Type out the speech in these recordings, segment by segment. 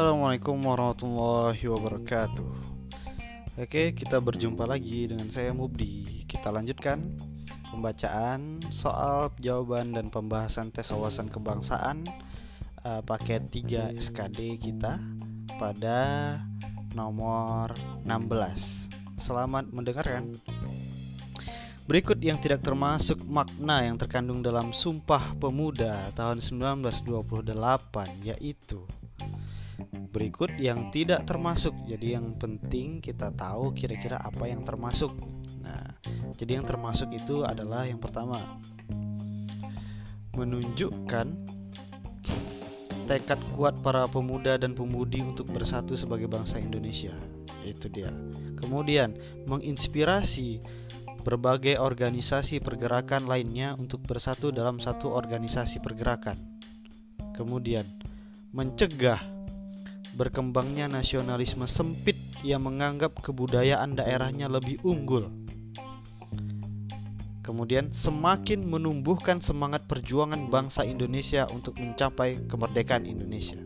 Assalamualaikum warahmatullahi wabarakatuh. Oke, kita berjumpa lagi dengan saya Mubdi. Kita lanjutkan pembacaan soal jawaban dan pembahasan tes wawasan kebangsaan uh, paket 3 SKD kita pada nomor 16. Selamat mendengarkan. Berikut yang tidak termasuk makna yang terkandung dalam Sumpah Pemuda tahun 1928 yaitu berikut yang tidak termasuk. Jadi yang penting kita tahu kira-kira apa yang termasuk. Nah, jadi yang termasuk itu adalah yang pertama menunjukkan tekad kuat para pemuda dan pemudi untuk bersatu sebagai bangsa Indonesia. Itu dia. Kemudian menginspirasi berbagai organisasi pergerakan lainnya untuk bersatu dalam satu organisasi pergerakan. Kemudian mencegah berkembangnya nasionalisme sempit yang menganggap kebudayaan daerahnya lebih unggul. Kemudian semakin menumbuhkan semangat perjuangan bangsa Indonesia untuk mencapai kemerdekaan Indonesia.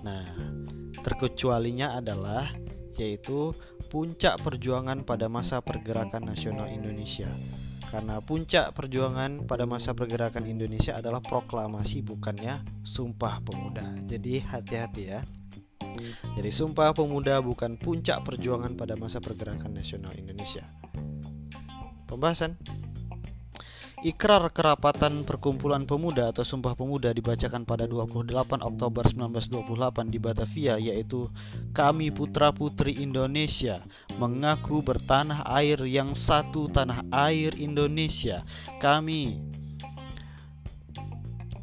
Nah, terkecualinya adalah yaitu puncak perjuangan pada masa pergerakan nasional Indonesia karena puncak perjuangan pada masa pergerakan Indonesia adalah proklamasi bukannya Sumpah Pemuda. Jadi hati-hati ya. Jadi Sumpah Pemuda bukan puncak perjuangan pada masa pergerakan nasional Indonesia. Pembahasan Ikrar Kerapatan Perkumpulan Pemuda atau Sumpah Pemuda dibacakan pada 28 Oktober 1928 di Batavia yaitu Kami putra-putri Indonesia mengaku bertanah air yang satu tanah air Indonesia. Kami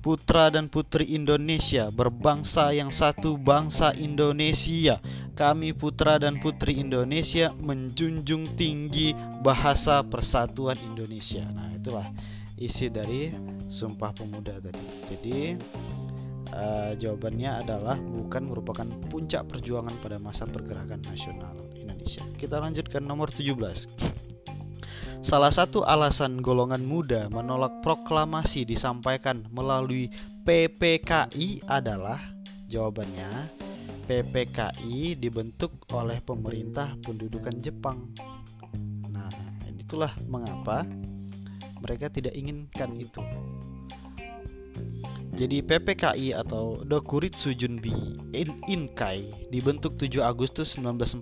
putra dan putri Indonesia berbangsa yang satu bangsa Indonesia. Kami putra dan putri Indonesia menjunjung tinggi bahasa persatuan Indonesia. Nah, itulah isi dari Sumpah Pemuda tadi. Jadi uh, jawabannya adalah bukan merupakan puncak perjuangan pada masa pergerakan nasional Indonesia. Kita lanjutkan nomor 17. Salah satu alasan golongan muda menolak proklamasi disampaikan melalui PPKI adalah jawabannya PPKI dibentuk oleh pemerintah pendudukan Jepang. Nah, itulah mengapa mereka tidak inginkan itu. Jadi PPKI atau Dokuritsu Junbi In Inkai dibentuk 7 Agustus 1945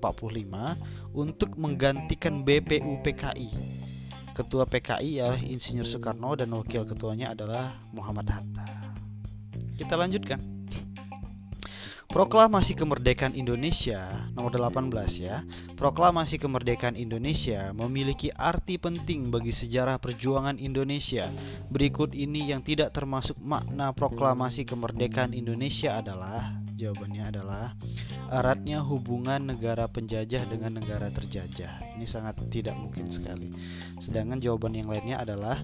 untuk menggantikan BPUPKI. Ketua PKI ya Insinyur Soekarno dan wakil ketuanya adalah Muhammad Hatta. Kita lanjutkan. Proklamasi Kemerdekaan Indonesia nomor 18 ya. Proklamasi Kemerdekaan Indonesia memiliki arti penting bagi sejarah perjuangan Indonesia. Berikut ini yang tidak termasuk makna Proklamasi Kemerdekaan Indonesia adalah jawabannya adalah eratnya hubungan negara penjajah dengan negara terjajah. Ini sangat tidak mungkin sekali. Sedangkan jawaban yang lainnya adalah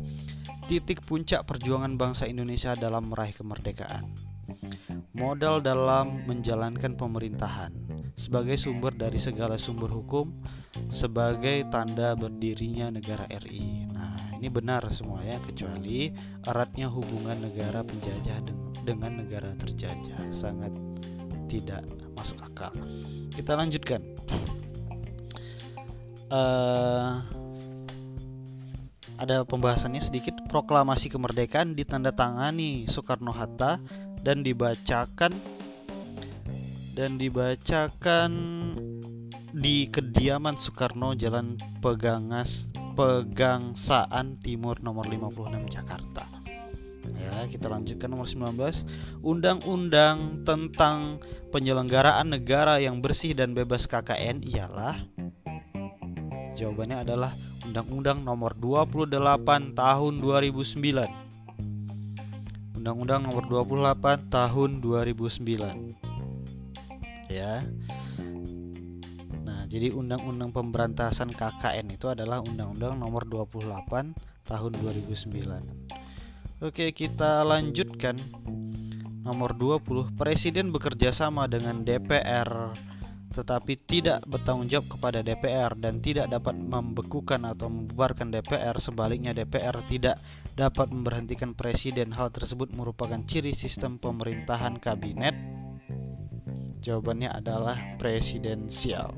titik puncak perjuangan bangsa Indonesia dalam meraih kemerdekaan modal dalam menjalankan pemerintahan sebagai sumber dari segala sumber hukum sebagai tanda berdirinya negara RI. Nah, ini benar semua ya kecuali eratnya hubungan negara penjajah dengan negara terjajah sangat tidak masuk akal. Kita lanjutkan. Uh, ada pembahasannya sedikit proklamasi kemerdekaan ditandatangani Soekarno Hatta dan dibacakan dan dibacakan di kediaman Soekarno Jalan Pegangas Pegangsaan Timur nomor 56 Jakarta. Ya, kita lanjutkan nomor 19. Undang-undang tentang penyelenggaraan negara yang bersih dan bebas KKN ialah Jawabannya adalah Undang-Undang Nomor 28 Tahun 2009. Undang-Undang Nomor 28 Tahun 2009. Ya. Nah, jadi Undang-Undang Pemberantasan KKN itu adalah Undang-Undang Nomor 28 Tahun 2009. Oke, kita lanjutkan. Nomor 20, Presiden bekerja sama dengan DPR tetapi tidak bertanggung jawab kepada DPR dan tidak dapat membekukan atau membubarkan DPR. Sebaliknya, DPR tidak dapat memberhentikan presiden. Hal tersebut merupakan ciri sistem pemerintahan kabinet. Jawabannya adalah presidensial.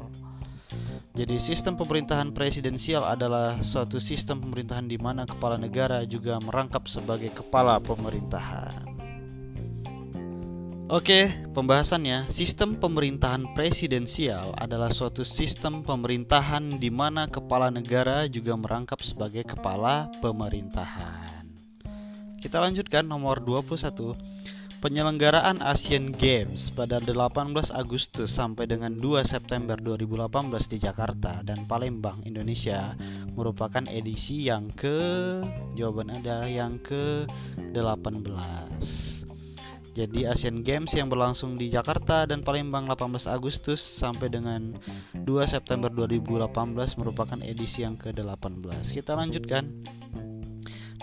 Jadi sistem pemerintahan presidensial adalah suatu sistem pemerintahan di mana kepala negara juga merangkap sebagai kepala pemerintahan. Oke, pembahasannya, sistem pemerintahan presidensial adalah suatu sistem pemerintahan di mana kepala negara juga merangkap sebagai kepala pemerintahan. Kita lanjutkan nomor 21. Penyelenggaraan Asian Games pada 18 Agustus sampai dengan 2 September 2018 di Jakarta dan Palembang, Indonesia merupakan edisi yang ke jawaban adalah yang ke-18. Jadi Asian Games yang berlangsung di Jakarta dan Palembang 18 Agustus sampai dengan 2 September 2018 merupakan edisi yang ke-18. Kita lanjutkan.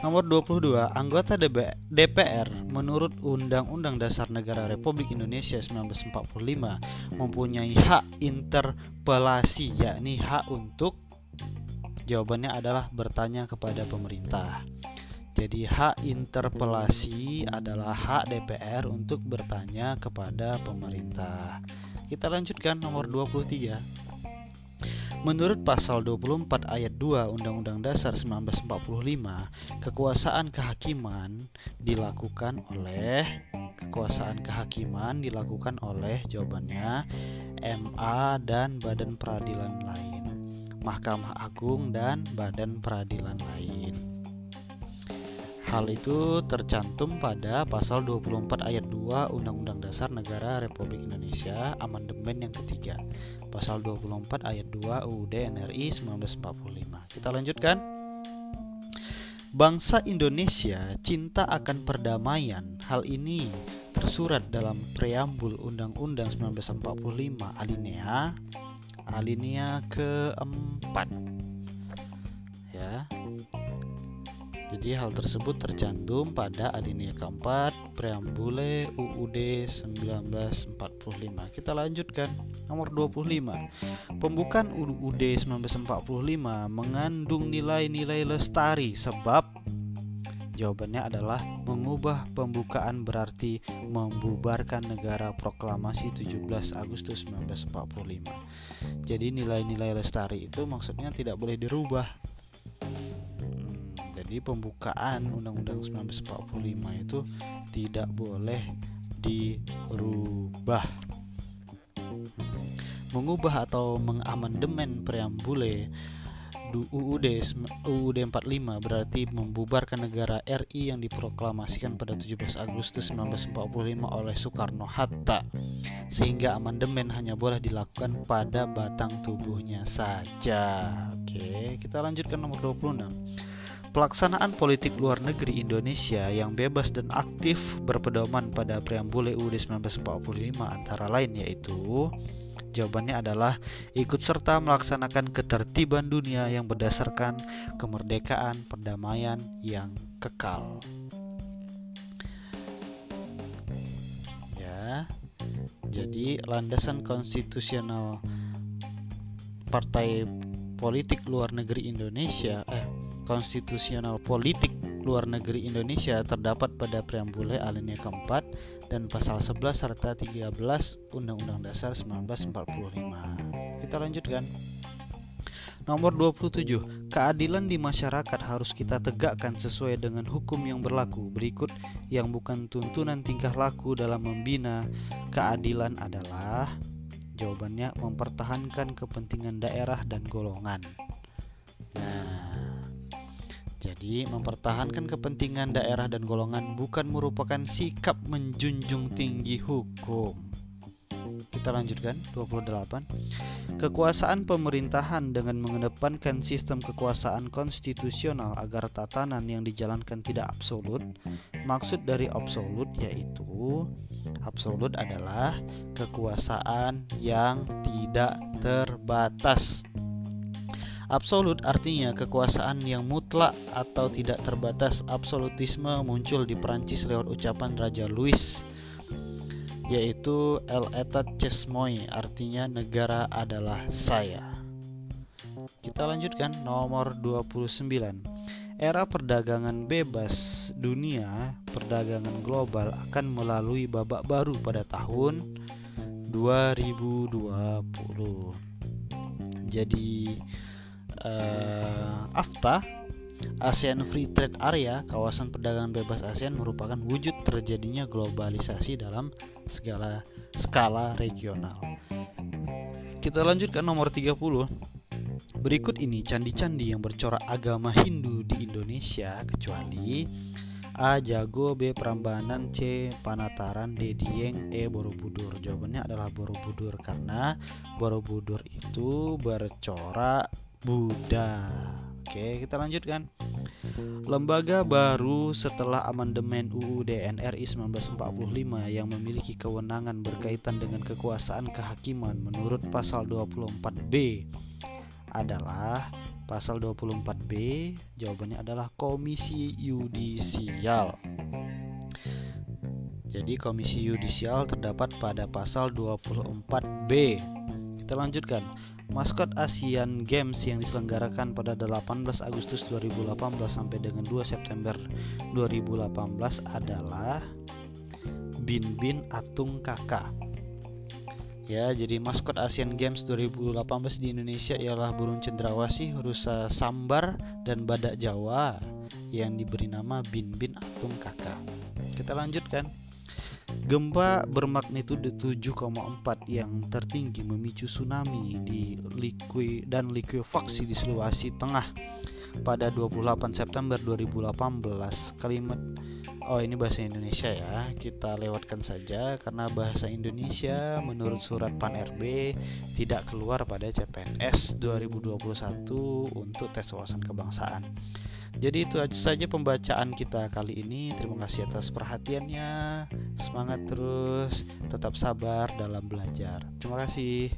Nomor 22, anggota DPR menurut Undang-Undang Dasar Negara Republik Indonesia 1945 mempunyai hak interpelasi yakni hak untuk jawabannya adalah bertanya kepada pemerintah. Jadi hak interpelasi adalah hak DPR untuk bertanya kepada pemerintah. Kita lanjutkan nomor 23. Menurut pasal 24 ayat 2 Undang-Undang Dasar 1945, kekuasaan kehakiman dilakukan oleh kekuasaan kehakiman dilakukan oleh jawabannya MA dan badan peradilan lain, Mahkamah Agung dan badan peradilan lain. Hal itu tercantum pada pasal 24 ayat 2 Undang-Undang Dasar Negara Republik Indonesia Amandemen yang ketiga. Pasal 24 ayat 2 UUD NRI 1945. Kita lanjutkan. Bangsa Indonesia cinta akan perdamaian. Hal ini tersurat dalam preambul Undang-Undang 1945 alinea alinea keempat. Ya. Jadi hal tersebut tercantum pada alinea keempat preambule UUD 1945. Kita lanjutkan nomor 25. Pembukaan UUD 1945 mengandung nilai-nilai lestari sebab Jawabannya adalah mengubah pembukaan berarti membubarkan negara proklamasi 17 Agustus 1945. Jadi nilai-nilai lestari itu maksudnya tidak boleh dirubah jadi pembukaan Undang-Undang 1945 itu tidak boleh dirubah. Mengubah atau mengamandemen preambule UUD UUD 45 berarti membubarkan negara RI yang diproklamasikan pada 17 Agustus 1945 oleh Soekarno Hatta sehingga amandemen hanya boleh dilakukan pada batang tubuhnya saja. Oke, kita lanjutkan nomor 26. Pelaksanaan politik luar negeri Indonesia yang bebas dan aktif berpedoman pada preambule UUD 1945 antara lain yaitu Jawabannya adalah ikut serta melaksanakan ketertiban dunia yang berdasarkan kemerdekaan perdamaian yang kekal. Ya. Jadi landasan konstitusional Partai Politik Luar Negeri Indonesia eh konstitusional politik luar negeri Indonesia terdapat pada preambule alinea keempat dan pasal 11 serta 13 Undang-Undang Dasar 1945. Kita lanjutkan. Nomor 27. Keadilan di masyarakat harus kita tegakkan sesuai dengan hukum yang berlaku. Berikut yang bukan tuntunan tingkah laku dalam membina keadilan adalah jawabannya mempertahankan kepentingan daerah dan golongan. Nah, jadi, mempertahankan kepentingan daerah dan golongan bukan merupakan sikap menjunjung tinggi hukum. Kita lanjutkan 28. Kekuasaan pemerintahan dengan mengedepankan sistem kekuasaan konstitusional agar tatanan yang dijalankan tidak absolut. Maksud dari absolut yaitu absolut adalah kekuasaan yang tidak terbatas Absolut artinya kekuasaan yang mutlak atau tidak terbatas. Absolutisme muncul di Prancis lewat ucapan Raja Louis yaitu El Etat Ches Moi artinya negara adalah saya. Kita lanjutkan nomor 29. Era perdagangan bebas dunia, perdagangan global akan melalui babak baru pada tahun 2020. Jadi uh, AFTA ASEAN Free Trade Area, kawasan perdagangan bebas ASEAN merupakan wujud terjadinya globalisasi dalam segala skala regional. Kita lanjutkan nomor 30. Berikut ini candi-candi yang bercorak agama Hindu di Indonesia kecuali A. Jago B. Prambanan C. Panataran D. Dieng E. Borobudur Jawabannya adalah Borobudur karena Borobudur itu bercorak Buddha Oke kita lanjutkan Lembaga baru setelah amandemen UUD NRI 1945 yang memiliki kewenangan berkaitan dengan kekuasaan kehakiman menurut pasal 24B adalah Pasal 24B jawabannya adalah komisi yudisial. Jadi komisi yudisial terdapat pada pasal 24B. Kita lanjutkan. Maskot Asian Games yang diselenggarakan pada 18 Agustus 2018 sampai dengan 2 September 2018 adalah Bin Bin Atung Kakak Ya, jadi maskot Asian Games 2018 di Indonesia ialah burung cendrawasih, rusa sambar, dan badak Jawa yang diberi nama Bin Bin Atung Kakak. Kita lanjutkan. Gempa bermagnitudo 7,4 yang tertinggi memicu tsunami di Likui dan likuifaksi di Sulawesi Tengah pada 28 September 2018. Kalimat Oh ini bahasa Indonesia ya Kita lewatkan saja Karena bahasa Indonesia menurut surat Pan RB Tidak keluar pada CPNS 2021 Untuk tes wawasan kebangsaan jadi itu saja pembacaan kita kali ini. Terima kasih atas perhatiannya. Semangat terus, tetap sabar dalam belajar. Terima kasih.